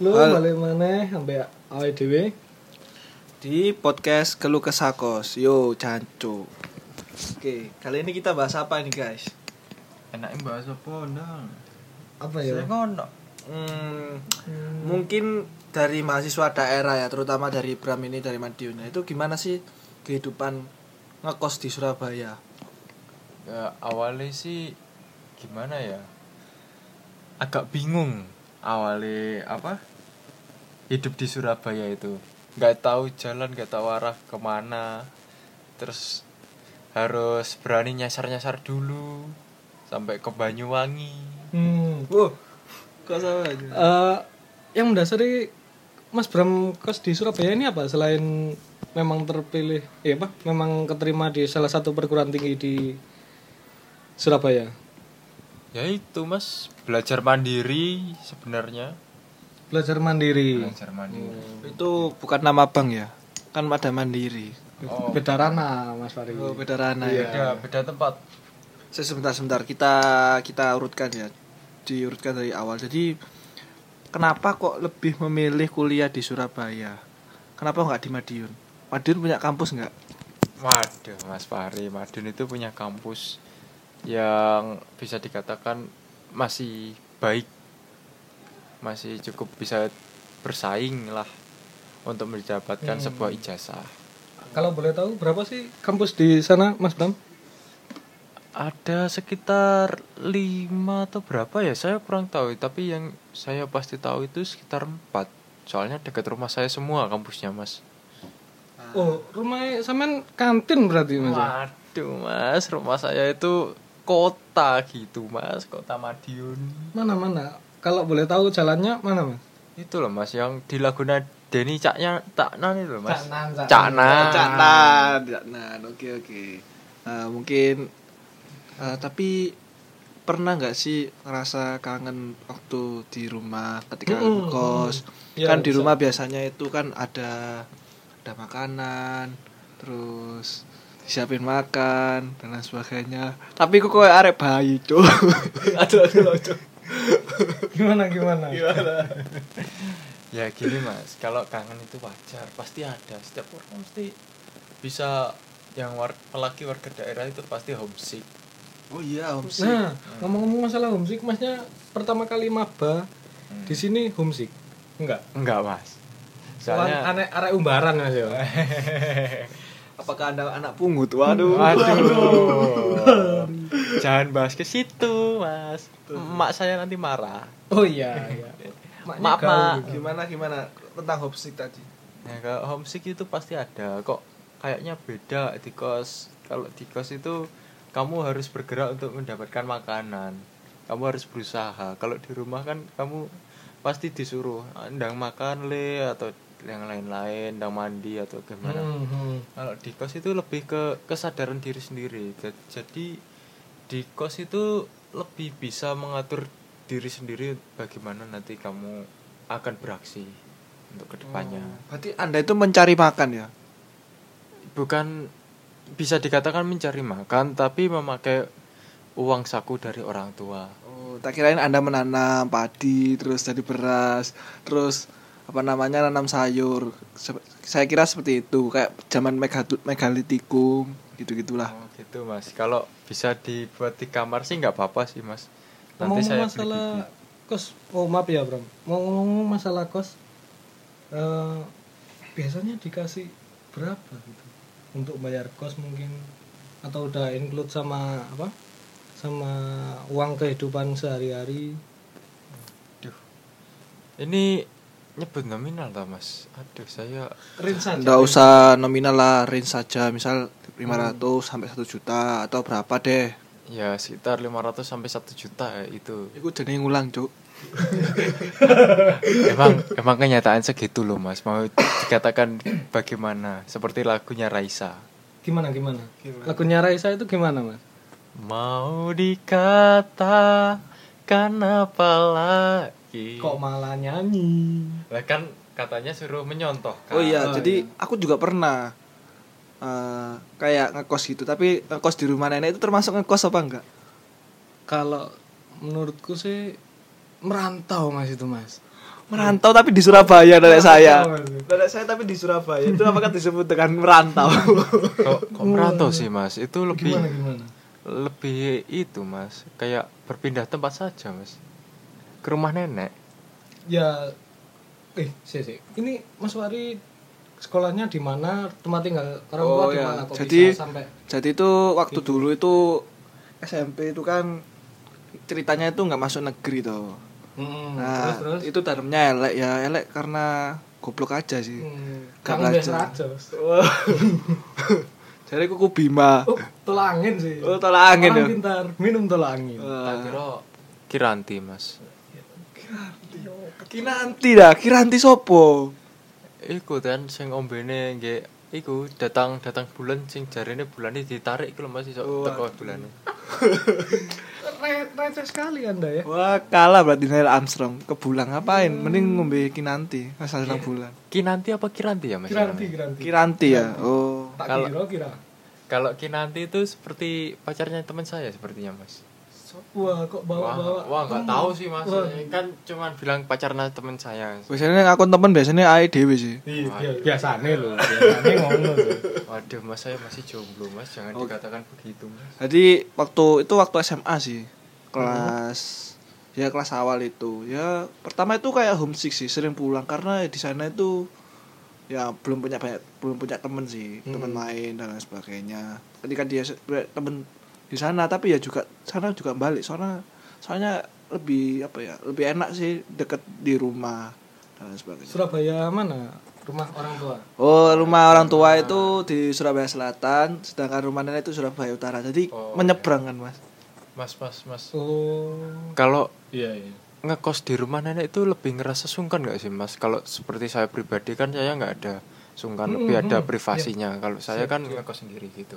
Lu Hal- balik mana sampai awal dewe di podcast Keluh Kesah Kos. Yo, cancu. Oke, kali ini kita bahas apa nih, guys? Enaknya bahas apa ndang? apa ya? Saya ngono. Hmm, Hmm, mungkin dari mahasiswa daerah ya, terutama dari Bram ini dari Madiun. Nah, Itu gimana sih kehidupan ngekos di Surabaya? Ya, awalnya sih gimana ya? Agak bingung awalnya apa? Hidup di Surabaya itu. nggak tahu jalan, nggak tahu arah ke mana. Terus harus berani nyasar-nyasar dulu sampai ke Banyuwangi. Hmm. Wow, kok sama aja? Eh, yang mendasari Mas Bram kos di Surabaya ini apa selain memang terpilih ya apa memang keterima di salah satu perguruan tinggi di Surabaya Ya itu mas belajar mandiri sebenarnya. Belajar mandiri Belajar mandiri. Itu bukan nama bank ya? Kan ada Mandiri. Oh, beda ranah Mas Fari Oh, beda ranah beda ya. beda tempat. Saya sebentar sebentar kita kita urutkan ya. Diurutkan dari awal. Jadi kenapa kok lebih memilih kuliah di Surabaya? Kenapa nggak di Madiun? Madiun punya kampus nggak? Waduh, Mas Fahri, Madun itu punya kampus yang bisa dikatakan masih baik, masih cukup bisa bersaing lah untuk mendapatkan Hmm. sebuah ijazah. kalau boleh tahu berapa sih kampus di sana Mas Bram Ada sekitar lima atau berapa ya, saya kurang tahu. Tapi yang saya pasti tahu itu sekitar empat. Soalnya dekat rumah saya semua kampusnya, Mas. oh rumah sampean kantin berarti Mas ya? Waduh, Mas, rumah saya itu kota gitu, Mas, kota Madiun. mana mana kalau boleh tahu jalannya mana Mas Itu loh Mas yang di Laguna Deni Caknya Caknan itu loh Mas. Caknan, Caknan. Caknan. Caknan. Oke oke. Nah, mungkin eh, tapi pernah nggak sih ngerasa kangen waktu di rumah ketika Mm-mm. kos? Ya, kan di bisa. rumah biasanya itu kan ada ada makanan, terus disiapin makan dan lain sebagainya. Tapi kok kayak arek bayi, Cuk. aduh aduh aduh. gimana gimana Gimana? Ya gini Mas, kalau kangen itu wajar, pasti ada. Setiap orang mesti bisa yang war apalagi warga daerah itu pasti homesick. Oh iya, homesick. Nah, ngomong-ngomong masalah homesick, masnya pertama kali maba Hmm. di sini homesick? Enggak. Enggak, Mas. Soalnya Soalnya aneh arek umbaran Mas ya. Apakah Anda anak pungut? Waduh. Waduh. Jangan bahas ke situ, Mas. Emak saya nanti marah. Oh iya, iya. Maaf, Mak. gitu. Gimana gimana tentang homesick tadi? Ya kalau homesick itu pasti ada kok kayaknya beda di kos. Kalau di kos itu kamu harus bergerak untuk mendapatkan makanan. Kamu harus berusaha. Kalau di rumah kan kamu pasti disuruh ndang makan le atau yang lain-lain, ndang mandi atau gimana. Hmm, hmm. Kalau di kos itu lebih ke kesadaran diri sendiri. Ja- Jadi di kos itu lebih bisa mengatur diri sendiri bagaimana nanti kamu akan beraksi untuk ke depannya. Berarti Anda itu mencari makan ya? Bukan bisa dikatakan mencari makan, tapi memakai uang saku dari orang tua. Oh, tak kirain Anda menanam padi, terus jadi beras, terus apa namanya nanam sayur. Saya kira seperti itu, kayak zaman megalit- megalitikum, gitu-gitulah. Oh gitu mas. Kalau bisa dibuat di kamar sih nggak apa-apa sih mas. Nanti Ngomong saya beli masalah bibit. kos, oh maaf ya Bram. Mau ngomong masalah kos, eh, biasanya dikasih berapa gitu untuk bayar kos mungkin atau udah include sama apa? Sama uang kehidupan sehari-hari. Duh. Ini nyebut nominal tak mas? Aduh saya saja. Nggak usah nominal lah, range saja, misal 500 sampai 1 juta atau berapa deh. ya sekitar 500 sampai 1 juta ya, itu. Itu jadi ngulang, Cuk. emang emang kenyataan segitu loh mas. Mau dikatakan bagaimana? Seperti lagunya Raisa. Gimana gimana? Gimana? Lagunya Raisa itu gimana mas? Mau dikatakan apa lagi? Kok malah nyanyi? Lah kan katanya suruh menyontoh kan. Oh iya, Oh, jadi iya. aku juga pernah eh, kayak ngekos gitu, tapi ngekos di rumah nenek itu termasuk ngekos apa enggak? Kalau menurutku sih merantau mas itu mas. merantau tapi di Surabaya nenek saya nenek saya tapi di Surabaya itu apakah disebut dengan merantau kok kok merantau sih mas itu lebih Gimana gimana? lebih itu mas kayak berpindah tempat saja mas ke rumah nenek Ya eh sih sih. Ini Mas Wari sekolahnya di mana? Tempat tinggal orang tua Oh, di ya. mana kok Jadi- bisa sampai jadi itu waktu dulu itu SMP itu kan ceritanya itu nggak masuk negeri tuh Hmm, nah terus terus itu dalamnya elek ya elek karena goblok aja sih Hmm, Gak belajar. aja. Jadi kuku bima Oh, tolangin sih. oh tolak angin Orang ya pintar, minum tolangin. tak kira kiranti mas Kiranti dah, Kiranti sopo? Iku kan sing ombene nggih iku datang datang bulan sing jarene bulane ditarik iku lho mas iso Oh, teko bulane Re- Receh sekali Anda ya. Wah, kalah berarti Neil Armstrong. Ke bulan ngapain? Mending ngombe Kinanti, asal Iya. dalam bulan. kinanti apa kiranti ya mas Kiranti, kiranti. Kiranti ya. Oh. Tak Kalau- kira kira. kalau kinanti itu seperti pacarnya teman saya sepertinya mas Wah, kok bawa-bawa. wah nggak Kamu- tahu sih mas Wah. kan cuman bilang pacarnya teman saya Biasanya yang akun temen biasanya AE dewe sih. Iya, biasane lho, biasane ngono lho. waduh mas saya masih jomblo mas jangan Oh. dikatakan begitu mas Jadi waktu itu waktu SMA sih. Kelas ya kelas awal itu. Ya pertama itu kayak homesick sih, sering pulang karena di sana itu ya belum punya banyak belum punya temen sih, teman Hmm. main dan lain sebagainya. Ketika dia temen di sana tapi ya juga sana juga balik soalnya soalnya lebih apa ya lebih enak sih deket di rumah dan lain sebagainya. Surabaya mana? Rumah orang tua. Oh, rumah orang tua itu di Surabaya Selatan, sedangkan rumah nenek itu Surabaya Utara. Jadi Oh, menyeberang kan, Mas. mas mas mas Oh. kalau Iya, iya. ngekos di rumah nenek itu lebih ngerasa sungkan nggak sih mas kalau seperti saya pribadi kan saya nggak ada sungkan Hmm, lebih ada hmm, privasinya kalau saya Siap, kan ngekos sendiri gitu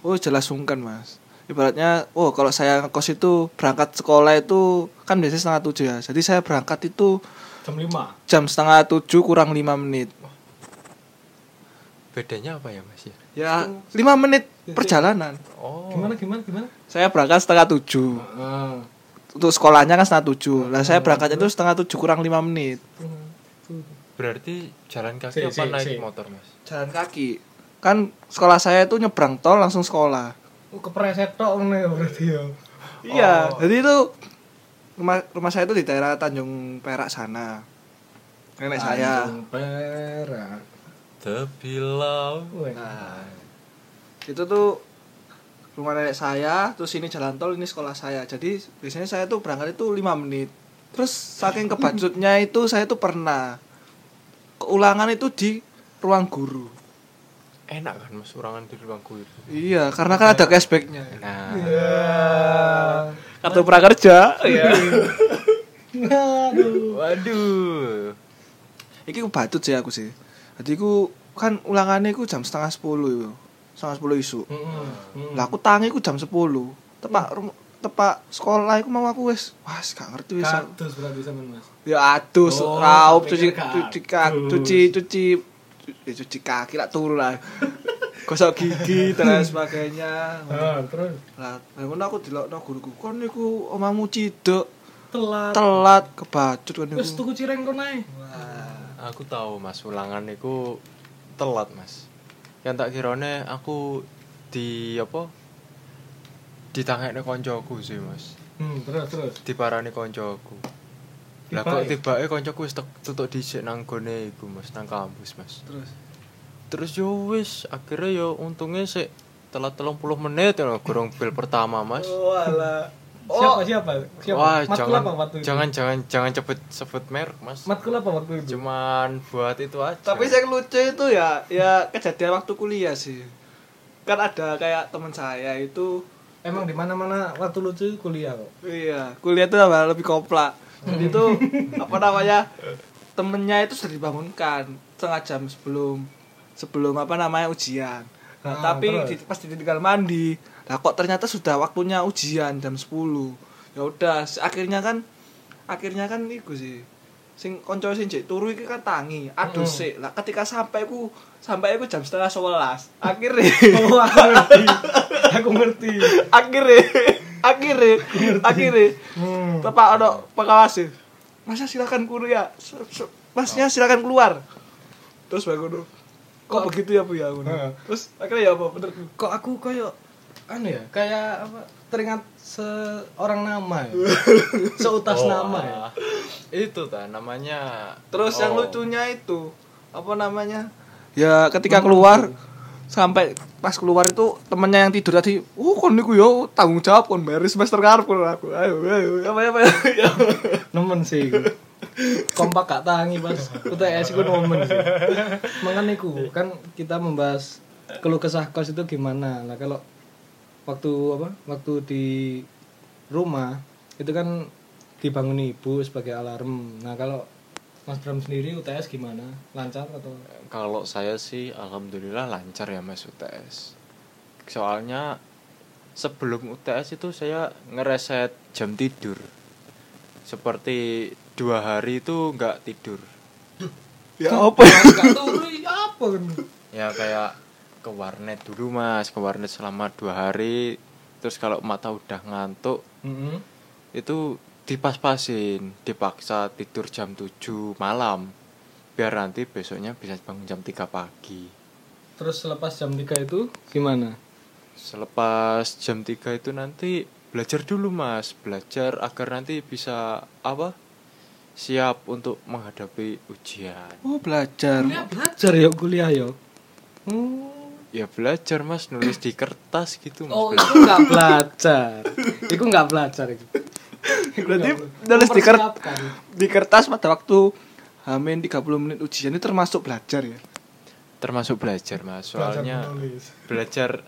Oh, jelas sungkan, Mas. Ibaratnya, oh kalau saya ngekos itu berangkat sekolah itu kan biasanya setengah tujuh ya. Jadi saya berangkat itu Jam 5. jam setengah tujuh kurang lima menit. bedanya apa ya mas ya Ya, lima menit perjalanan. oh Gimana gimana gimana? Saya berangkat setengah tujuh. Ah. Untuk sekolahnya kan setengah tujuh. Nah, saya berangkat itu setengah tujuh kurang lima menit. berarti jalan Si, kaki apa si, naik si. motor mas Jalan kaki. Kan sekolah saya itu nyebrang tol langsung sekolah. Oh, kepreset tok ngono ya berarti ya. Iya, Oh. jadi itu rumah rumah saya itu di daerah Tanjung Perak sana. Nenek saya. Tanjung Perak. tepi laut. Nah, itu tuh rumah nenek saya, terus ini jalan tol, ini sekolah saya. Jadi biasanya saya tuh berangkat itu lima menit. Terus saking kebacutnya itu saya tuh pernah keulangan itu di ruang guru. Enak kan mas urangan di ruang guru Iya, karena kan ada cashbacknya. nah Kartu prakerja. Iya. Aduh. waduh Iki kebacut sih aku sih. Jadi ku kan ulangannya ku jam setengah sepuluh itu. Setengah sepuluh isu. Heeh. Lah aku tangi ku jam sepuluh. Tepak rum- tepak sekolah iku mau aku wis wah gak ngerti wis. Kados berarti sampean Mas. Ya adus Oh, raup cuci cuci cuci cuci cuci, cuci kaki lah turu lah. Gosok gigi dan lain sebagainya. Ah, terus Lah, ngono aku dilokno guruku. Kon niku omamu cidok telat. telat kebacut kan Wis niku. tuku cireng kono ae. aku tahu mas ulangan itu telat mas yang tak kirone aku di apa ditangekne koncoku sih mas Hmm, terus terus. diparani koncoku lah Tibake? kok tibake koncoku wis tek- tutuk dhisik nang gone iku mas nang kampus mas Terus terus yo wis akhirnya yo untungnya sih telat 30 menit ya gorong bil pertama mas Oh, alah. Siapa siapa? Siapa? wah Matkul jangan apa waktu itu? jangan jangan jangan cepet sebut merek mas Matkul apa waktu itu? cuman buat itu aja Tapi yang lucu itu ya ya kejadian waktu kuliah sih. Kan ada kayak teman saya itu Emang di mana-mana waktu lucu kuliah kok. iya, kuliah itu apa lebih kopla. Jadi itu apa namanya? Temennya itu sudah dibangunkan setengah jam sebelum sebelum apa namanya ujian. Nah, Ah, tapi terus? di, pas ditinggal mandi, lah kok ternyata sudah waktunya ujian jam 10. Ya udah, akhirnya kan akhirnya kan iku sih. Sing konco sing jek turu iki kan tangi, aduh Hmm. sik. Lah ketika sampai ku sampai ku jam setengah sebelas. Akhirnya Oh, aku ngerti. aku ngerti. akhirnya akhirnya akhirnya Hmm. tepak ono pengawas sih. masnya silakan kuliah se- masnya silakan keluar terus bangun kok begitu ya bu ya. Heeh. terus akhirnya ya apa bener kok aku kayak anu ya kayak apa teringat seorang nama ya seutas Oh, nama ya ah. itu ta namanya terus yang Oh. lucunya itu apa namanya ya ketika keluar sampai pas keluar itu temennya yang tidur tadi oh kon niku yo tanggung jawab kon bayar semester ngarep kon aku ayo ayo apa apa ya nemen sih iku. kompak gak tangi pas UTS iku nemen sih. Mangan iku kan kita membahas keluh kesah kos itu gimana. Lah kalau waktu apa waktu di rumah itu kan dibangun ibu sebagai alarm. Nah kalau Mas Bram sendiri UTS gimana lancar atau Kalau saya sih alhamdulillah lancar ya Mas UTS. Soalnya sebelum UTS itu saya ngereset jam tidur. Seperti dua hari itu nggak tidur. ya apa ya apa kan Ya kayak ke warnet dulu Mas, ke warnet selama dua hari. Terus kalau mata udah ngantuk Mm-mm. itu dipas-pasin, dipaksa tidur jam 7 malam. Biar nanti besoknya bisa bangun jam 3 pagi. terus selepas jam 3 itu gimana Selepas jam 3 itu nanti belajar dulu mas Belajar agar nanti bisa apa Siap untuk menghadapi ujian oh belajar kuliah belajar ya kuliah ya oh Ya belajar mas nulis di kertas gitu mas Oh, Bela- itu nggak belajar. Itu nggak belajar itu. Berarti nulis di kertas di kertas pada waktu Hamin 30 menit ujian ini termasuk belajar ya? Termasuk belajar mas. Soalnya menulis. belajar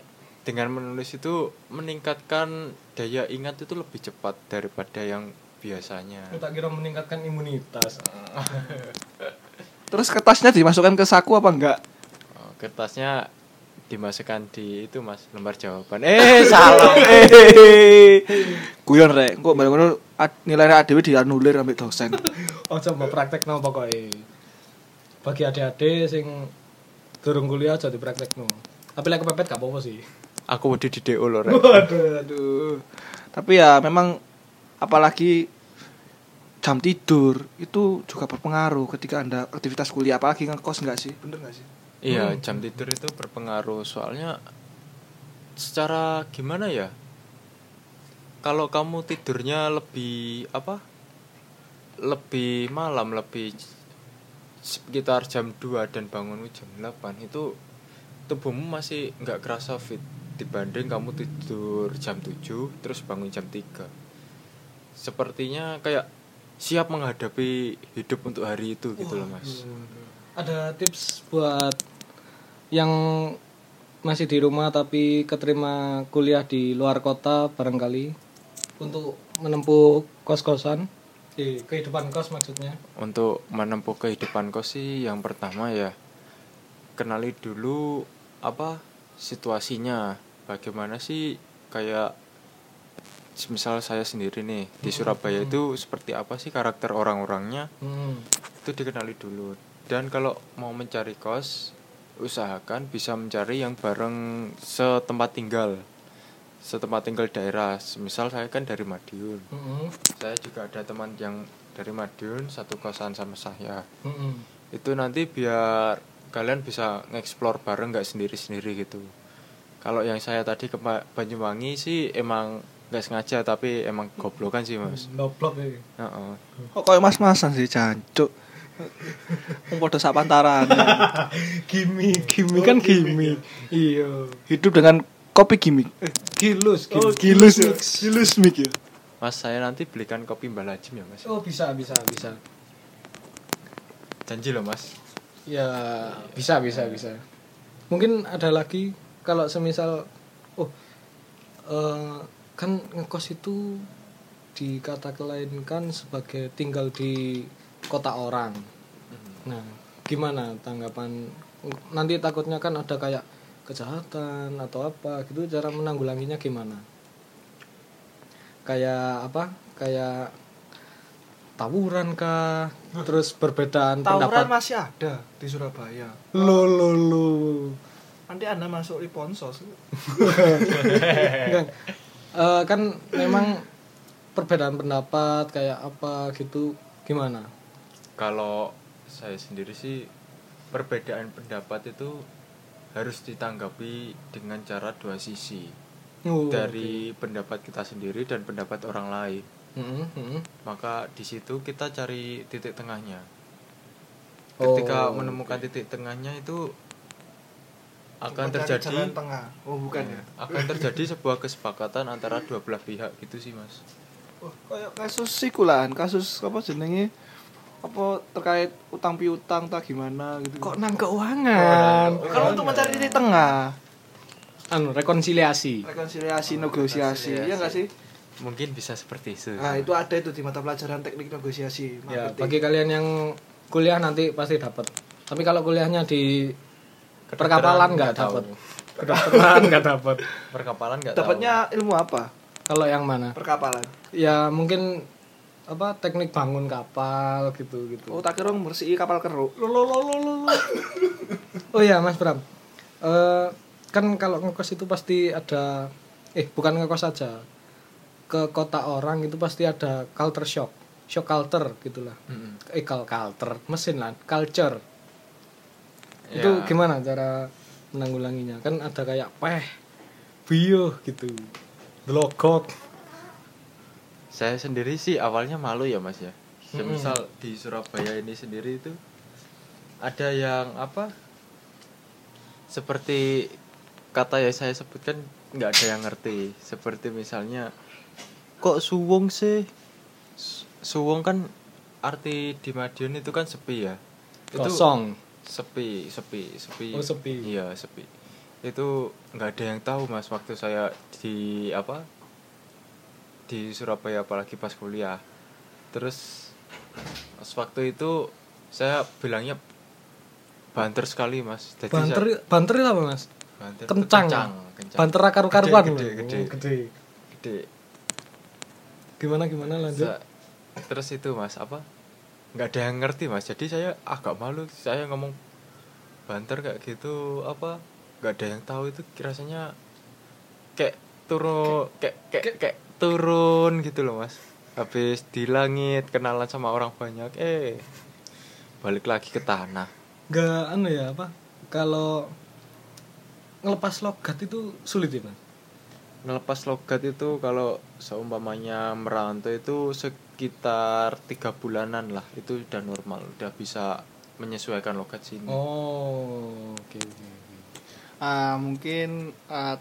dengan menulis itu meningkatkan daya ingat itu lebih cepat daripada yang biasanya. Aku tak kira meningkatkan imunitas. terus kertasnya dimasukkan ke saku apa enggak? Oh, kertasnya dimasukkan di itu mas lembar jawaban. Eh salah. Eh guyon rek. Kok bareng nilainya ADW dianulir ambek dosen Oh, coba praktek no pokoknya. Bagi adik-adik sing durung kuliah aja dipraktek no. Tapi lek kepepet gak apa-apa sih. aku udah di DO loh Rek. Waduh, aduh. Tapi ya memang apalagi jam tidur itu juga berpengaruh ketika anda aktivitas kuliah apalagi ngekos nggak sih bener nggak sih Iya, jam tidur itu berpengaruh soalnya secara gimana ya? Kalau kamu tidurnya lebih apa? Lebih malam, lebih sekitar jam 2 dan bangun jam 8 itu tubuhmu masih nggak kerasa fit dibanding kamu tidur jam 7 terus bangun jam 3. Sepertinya kayak siap menghadapi hidup untuk hari itu gitu loh, Mas. Ada tips buat yang masih di rumah tapi keterima kuliah di luar kota barangkali untuk menempuh kos-kosan? Di kehidupan kos maksudnya? Untuk menempuh kehidupan kos sih yang pertama ya kenali dulu apa situasinya. Bagaimana sih kayak misal saya sendiri nih di Surabaya itu seperti apa sih karakter orang-orangnya? Hmm. itu dikenali dulu. Dan kalau mau mencari kos usahakan bisa mencari yang bareng setempat tinggal setempat tinggal daerah misal saya kan dari Madiun. Hmm. saya juga ada teman yang dari Madiun satu kosan sama saya. Hmm. itu nanti biar kalian bisa ngeksplor bareng nggak sendiri-sendiri gitu. Kalau yang saya tadi ke Banyuwangi sih emang nggak sengaja tapi emang goblokan sih mas. Goblok ya. Heeh. kok kayak mas-masan sih jancuk? Wong padha sak pantaran. Gimmick. Gimmick kan gimmick. Iya. Hidup dengan kopi gimmick. Gilus oh gilus. Gilus ya gilus. Mic ya? Mas saya nanti belikan kopi Mbak Lajim ya mas. Oh bisa bisa bisa. Janji loh mas. Ya bisa bisa bisa. Mungkin ada lagi kalau semisal oh eh, kan ngekos itu dikatakan sebagai tinggal di kota orang. Nah gimana tanggapan? Nanti takutnya kan ada kayak kejahatan atau apa gitu cara menanggulanginya gimana? Kayak apa? Kayak tawuran kah? Terus perbedaan tawuran pendapat? masih ada di Surabaya. Lo lo lo. Nanti anda masuk di ponsos Enggak. Eh, kan memang perbedaan pendapat kayak apa gitu gimana? Kalau saya sendiri sih perbedaan pendapat itu harus ditanggapi dengan cara dua sisi. Oh, dari pendapat kita sendiri dan pendapat orang lain. Mm, mm. maka di situ kita cari titik tengahnya. Oh, ketika oke. menemukan titik tengahnya itu akan terjadi tengah. Oh bukan ya? akan terjadi sebuah kesepakatan antara dua belah pihak gitu sih mas. Oh, kayak kasus sikulan kasus apa jenenge apa terkait utang piutang tak gimana gitu kok nang keuangan? Oh, kalau untuk mencari titik tengah. Anu rekonsiliasi. Rekonsiliasi negosiasi ya nggak sih? Mungkin bisa seperti itu. Nah itu ada itu di mata pelajaran teknik negosiasi ya marketing. bagi kalian yang kuliah nanti pasti dapat. Tapi kalau kuliahnya di perkapalan nggak dapat. kedokteran nggak dapat. Perkapalan nggak dapatnya ilmu apa? Kalau yang mana? Perkapalan. Ya mungkin apa teknik bangun kapal gitu gitu. Oh tak kira bersih kapal keruk. Lo, lo, lo, lo, oh ya mas Bram. Eh, kan kalau ngekos itu pasti ada eh bukan ngekos saja ke kota orang itu pasti ada culture shock shock culture gitulah. Tahu. Mm-mm. eh culture mesin lah culture. Ya, itu gimana cara menanggulanginya? Kan ada kayak peh bio gitu delogok saya sendiri sih awalnya malu ya mas ya. Semisal di Surabaya ini sendiri itu ada yang apa seperti kata yang saya sebutkan nggak ada yang ngerti. Seperti misalnya kok suwung sih? Su- suwung kan arti di Madiun itu kan sepi ya. Itu kosong. Sepi sepi sepi. Oh, sepi. iya sepi. Itu nggak ada yang tahu mas waktu saya di apa di Surabaya apalagi pas kuliah. Terus pas waktu itu saya bilangnya banter sekali mas. Jadi banter saya- banter itu apa mas? Banter kencang, kencang, kencang. banter akar karuan Gede, gede, gede. gede. Gimana gimana? Lanjut. Sa- terus itu mas apa? Nggak ada yang ngerti mas. Jadi saya agak malu. Saya ngomong banter kayak gitu apa? Nggak ada yang tahu itu rasanya kayak turun kayak kayak kayak turun gitu loh mas. Habis di langit kenalan sama orang banyak eh balik lagi ke tanah. Nggak anu ya apa? Kalau ngelepas logat itu sulit ya mas? Ngelepas logat itu kalau seumpamanya merantau itu sekitar tiga bulanan lah. Itu udah normal udah bisa menyesuaikan logat sini. Oh oke oke oke. Ah, mungkin ah,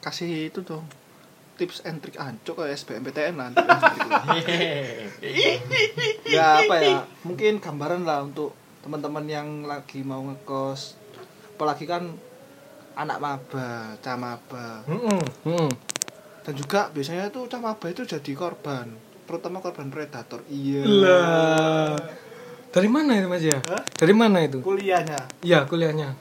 kasih itu dong tips and trick ancok kayak SBMPTN trick lah. ya apa ya mungkin gambaran lah untuk teman-teman yang lagi mau ngekos. Apalagi kan anak maba cah maba. Mm-mm, mm. dan juga biasanya tuh cah maba itu jadi korban. Terutama korban predator iya. Lah. Dari mana itu mas ya? Hah? dari mana itu? Kuliahnya. Iya kuliahnya.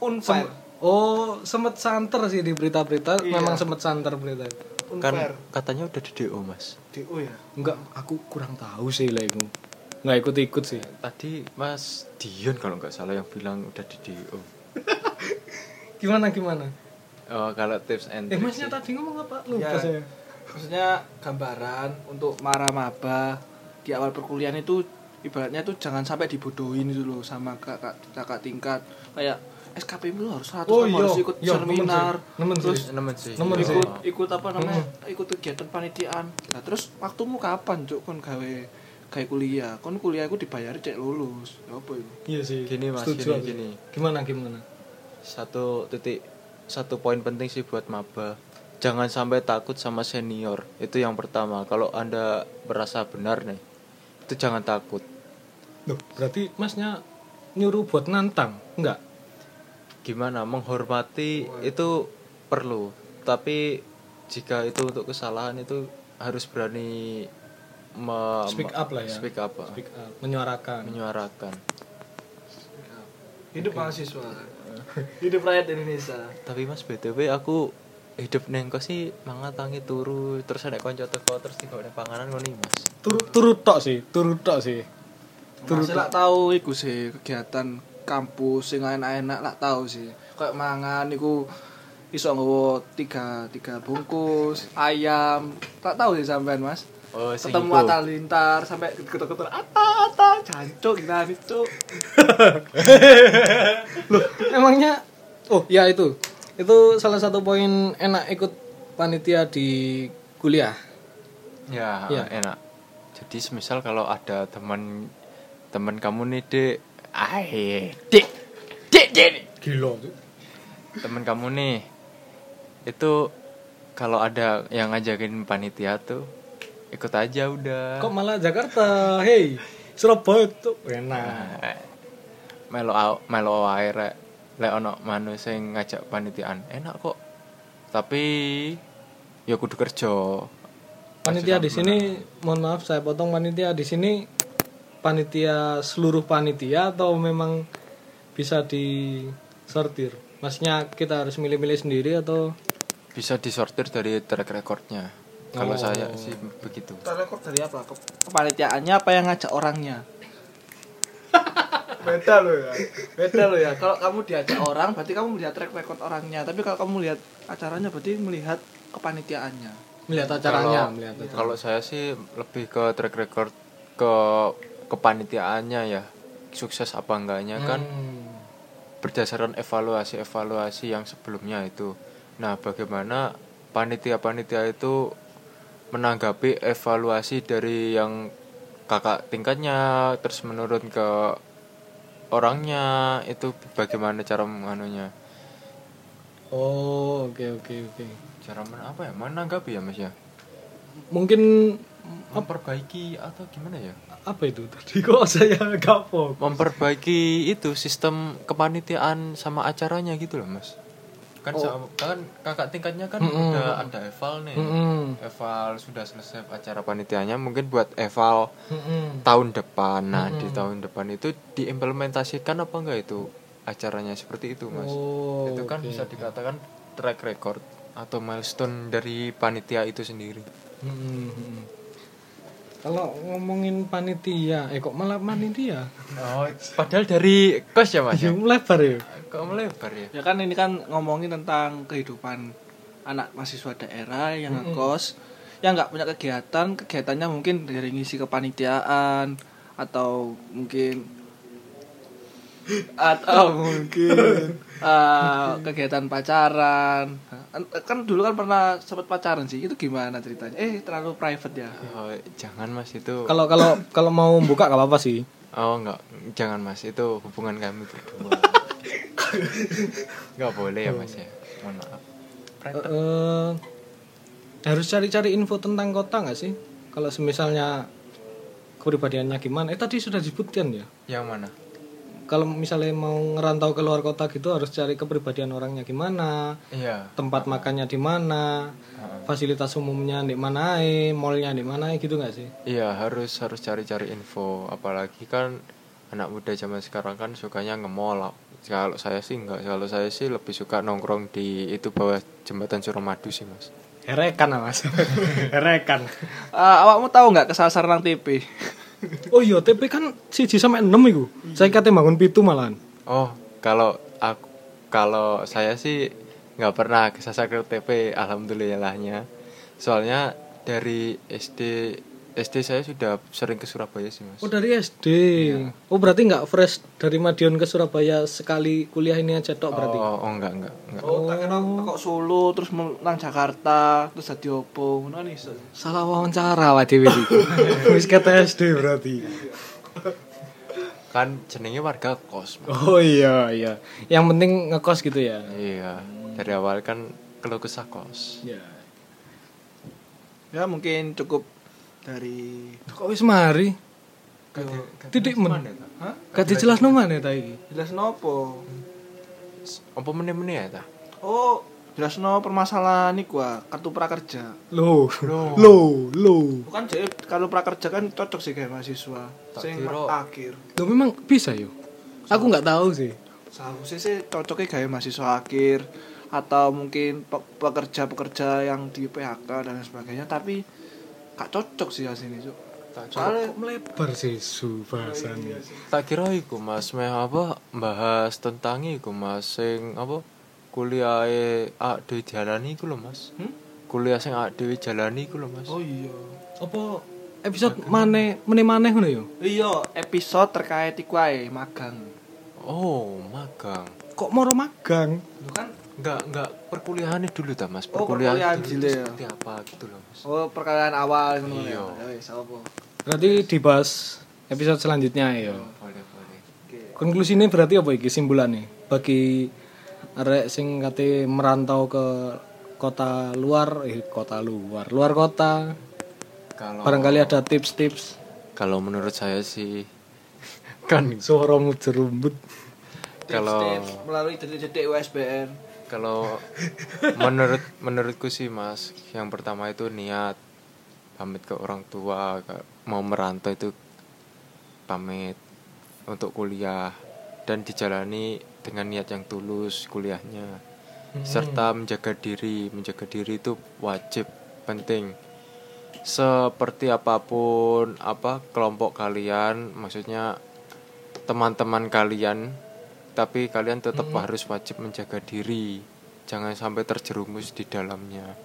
Unfair. Sem- oh sempet santer sih di berita-berita Iya. memang sempet santer berita itu kan unfair katanya udah di DO mas. DO ya? Enggak aku kurang tahu sih lah itu. Nggak ikut-ikut sih. Tadi mas Dion kalau nggak salah yang bilang udah di DO gimana gimana? Oh, kalau tips and eh masnya sih. tadi ngomong apa? Lupa Ya. saya. maksudnya gambaran untuk para maba di awal perkuliahan itu ibaratnya tuh jangan sampai dibodohin itu loh sama kakak kakak tingkat. Kayak SKP lu harus 100 Oh, kamu iya. harus ikut Iya, seminar nemen terus nemen sih. Nemen sih. ikut ikut apa namanya ikut kegiatan panitiaan. Nah terus waktumu kapan cuk? Kon gawe gawe kuliah. Kon kuliah aku dibayar cek lulus. Ya apa itu iya sih. Gini, Mas, Setuju gini, gini. gimana gimana? Satu titik satu poin penting sih buat maba. Jangan sampai takut sama senior. Itu yang pertama. Kalau anda merasa benar nih itu jangan takut. Loh, berarti masnya nyuruh buat nantang? Enggak gimana menghormati itu perlu. Tapi jika itu untuk kesalahan itu harus berani me- speak up lah ya. Speak up speak up. Menyuarakan. Menyuarakan. Hidup mahasiswa. Hidup rakyat Indonesia. Tapi mas btw aku hidup neng kos sih mangan tangi turu terus ada konco teko terus tiba ada panganan ngono mas? Turut turut tok sih turut tok sih. Masih lah tahu iku sih kegiatan kampus sing enak-enak lah tahu sih. Kayak mangan iku iso nggawa tiga tiga bungkus ayam. Tak tahu sih sampean Mas. Oh, ketemu. Atta Lintar sampai ketok-ketok Atta Atta jancuk gila itu Loh, emangnya oh ya itu. Itu salah satu poin enak ikut panitia di kuliah. Ya, Iya. enak. Jadi semisal kalau ada teman teman kamu nih, Dek. Ai, Dek. Dek, Dek. Gila. Teman kamu nih itu kalau ada yang ngajakin panitia tuh ikut aja udah. Kok malah Jakarta? Hei, Surabaya tuh enak. Eh, melo melo wae rek lek ono manu sing ngajak panitiaan enak kok tapi ya kudu kerja Panitia di sini, mohon maaf saya potong panitia di sini panitia seluruh panitia atau memang bisa disortir? Maksudnya kita harus milih-milih sendiri atau? Bisa disortir dari track recordnya. Kalau Oh. saya sih begitu. Rekor dari apa? Ke- kepanitiaannya apa yang ngajak orangnya? Beda lo ya. Beda lo ya. Kalau kamu diajak orang berarti kamu melihat track record orangnya. Tapi kalau kamu lihat acaranya berarti melihat kepanitiaannya. Melihat acaranya, Kalau- melihat acaranya. kalau saya sih lebih ke track record ke kepanitiaannya ya sukses apa enggaknya kan Hmm. berdasarkan evaluasi-evaluasi yang sebelumnya itu. Nah, bagaimana panitia-panitia itu menanggapi evaluasi dari yang kakak tingkatnya terus menurun ke orangnya itu bagaimana cara menganunya Oh, oke oke oke. cara men apa ya menanggapi ya mas ya Mungkin memperbaiki atau gimana ya apa itu tadi kok saya gak fokus. memperbaiki itu sistem kepanitiaan sama acaranya gitu loh mas kan Oh. sama- kan kakak tingkatnya kan Mm-mm. udah ada eval nih Mm-mm. eval sudah selesai acara panitianya mungkin buat eval Mm-mm. tahun depan nah di Mm-mm. tahun depan itu diimplementasikan apa enggak itu acaranya seperti itu mas Oh, itu kan oke, bisa dikatakan track record atau milestone dari panitia itu sendiri Mm-mm, mm-mm. Kalau ngomongin panitia, eh kok malah panitia? oh padahal dari kos ya mas Ya, ya? lebar ya. kok melebar ya ya kan ini kan ngomongin tentang kehidupan anak mahasiswa daerah yang ngekos yang nggak punya kegiatan kegiatannya mungkin dari ngisi kepanitiaan atau mungkin atau mungkin. eh, kegiatan pacaran. Kan dulu kan pernah sempat pacaran sih. Itu gimana ceritanya? Eh terlalu private ya. Oh, jangan mas. Itu Kalau kalau kalau mau buka gak apa-apa sih. Oh enggak, jangan mas, itu hubungan kami berdua. Enggak boleh ya mas ya, mohon maaf. Eh, harus cari-cari info tentang kota nggak sih? Kalau semisalnya kepribadiannya gimana? Eh tadi sudah disebutkan ya. Yang mana? Kalau misalnya mau ngerantau ke luar kota gitu harus cari kepribadian orangnya gimana, Iya. tempat makannya di mana, Heeh. fasilitas umumnya di mana, mallnya di mana, gitu nggak sih? Iya harus harus cari-cari info. Apalagi kan anak muda zaman sekarang kan sukanya nge-mall. Kalau saya sih enggak, kalau saya sih lebih suka nongkrong di itu bawah jembatan Suramadu sih mas. Herekan lah mas, herekan. Eh, awakmu tahu nggak kesasar nang TP Oh iya, TP kan siji sampai enam itu. Saya katanya bangun pitu malahan. Oh kalau aku kalau saya sih nggak pernah kesasar ke TP alhamdulillahnya soalnya dari SD SD saya sudah sering ke Surabaya sih mas Oh dari SD. Oh berarti nggak fresh dari Madiun ke Surabaya sekali kuliah ini aja tok berarti. oh, oh enggak enggak enggak oh tak kira kok Solo terus nang Jakarta terus dadi opo ngono nih so. Salah wawancara lah Dewi iki. Wis kata SD berarti. kan jenenge warga kos Mas. Oh iya iya. Yang penting ngekos gitu ya. iya dari awal kan keluh kesah kos Ya. ya mungkin cukup dari Kok wis mari? Titik men. Hah? Gak dijelas no mana ta iki? jelas nopo apa meneh-meneh ya ta oh jelas no permasalahan iku ah, kartu prakerja Loh. Loh, loh. bukan jadi kalau prakerja kan cocok sih kayak mahasiswa Tak sing akhir Loh memang bisa yo. Aku nggak tahu sih. seharusnya sih cocoknya kayak mahasiswa akhir atau mungkin pe- pekerja-pekerja yang di PHK dan sebagainya tapi gak cocok sih asini cuk soalnya Melebar sih su bahasannya. tak kira iku mas meh apa bahas tentang iku mas sing apa kuliah ah di dialani iku lho mas Hmm? kuliah sing dhewe jalani iku lho Mas. Oh iya. Apa episode maneh meneh-maneh ngono ya? Iya, episode terkait iku ae magang. Oh, magang. Kok moro magang? Lu kan Enggak, enggak perkuliahannya dulu ta Mas. Oh, Perkuliahan perkuliahan dulu ya. seperti apa gitu loh Mas. oh perkenalan awal ngono ya. Iya. Ya. Berarti dibahas episode selanjutnya ya. Boleh, boleh. Oke. Konklusinya berarti apa iki simpulannya? Bagi arek sing kate merantau ke kota luar, eh kota luar, luar kota. Kalau Barangkali ada tips-tips kalau menurut saya sih kan suaramu jerumbut. Kalau- melalui detik-detik USBN. Kalau menurut menurutku sih Mas, yang pertama itu niat pamit ke orang tua, mau merantau itu pamit untuk kuliah dan dijalani dengan niat yang tulus kuliahnya. Serta menjaga diri, menjaga diri itu wajib penting. Seperti apa pun apa kelompok kalian, maksudnya teman-teman kalian tapi kalian tetap harus wajib menjaga diri jangan sampai terjerumus di dalamnya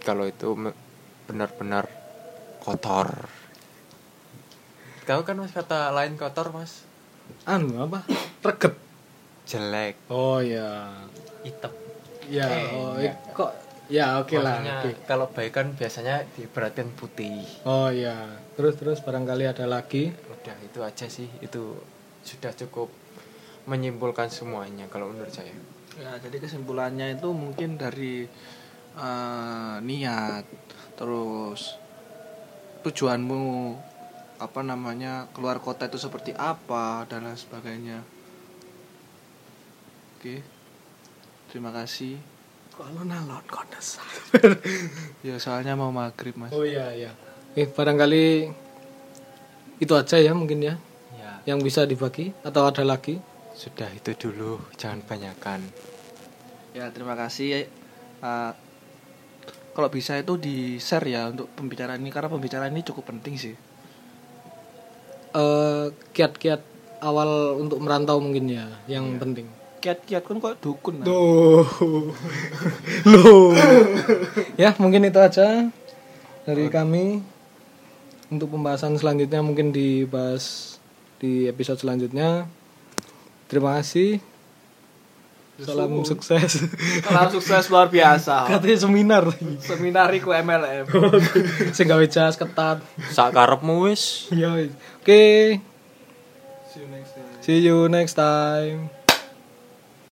kalau itu benar-benar kotor tahu kan mas kata lain kotor mas Anu apa? Reget. jelek Oh ya. hitam Ya, Eh, oh, ik- kok ya oke lah. Maksudnya, oke. kalau baik kan biasanya diperhatiin putih Oh ya. Terus terus barangkali ada lagi. udah itu aja sih itu sudah cukup menyimpulkan semuanya kalau menurut saya Ya, jadi kesimpulannya itu mungkin dari eh, niat, terus tujuanmu apa namanya keluar kota itu seperti apa dan lain sebagainya. Oke, terima kasih. Kalau nalon kondes. Ya soalnya mau maghrib mas. Oh iya iya. Eh barangkali itu aja ya mungkin ya ya yang bisa dibagi atau ada lagi. Sudah itu dulu jangan banyakkan Ya terima kasih. Eh, kalau bisa itu di share ya untuk pembicaraan ini karena pembicaraan ini cukup penting sih. Eh kiat-kiat awal untuk merantau mungkin ya yang penting. Kiat-kiat kan kok dukun. Tuh. Loh. ya, mungkin itu aja dari kami. Untuk pembahasan selanjutnya mungkin dibahas di episode selanjutnya. Terima kasih. Salam sukses. Salam sukses luar biasa. Katanya seminar. Seminar iku MLM. Sing gawe jas ketat. sak karepmu wis Ya wis. Oke. See you next time. See you next time.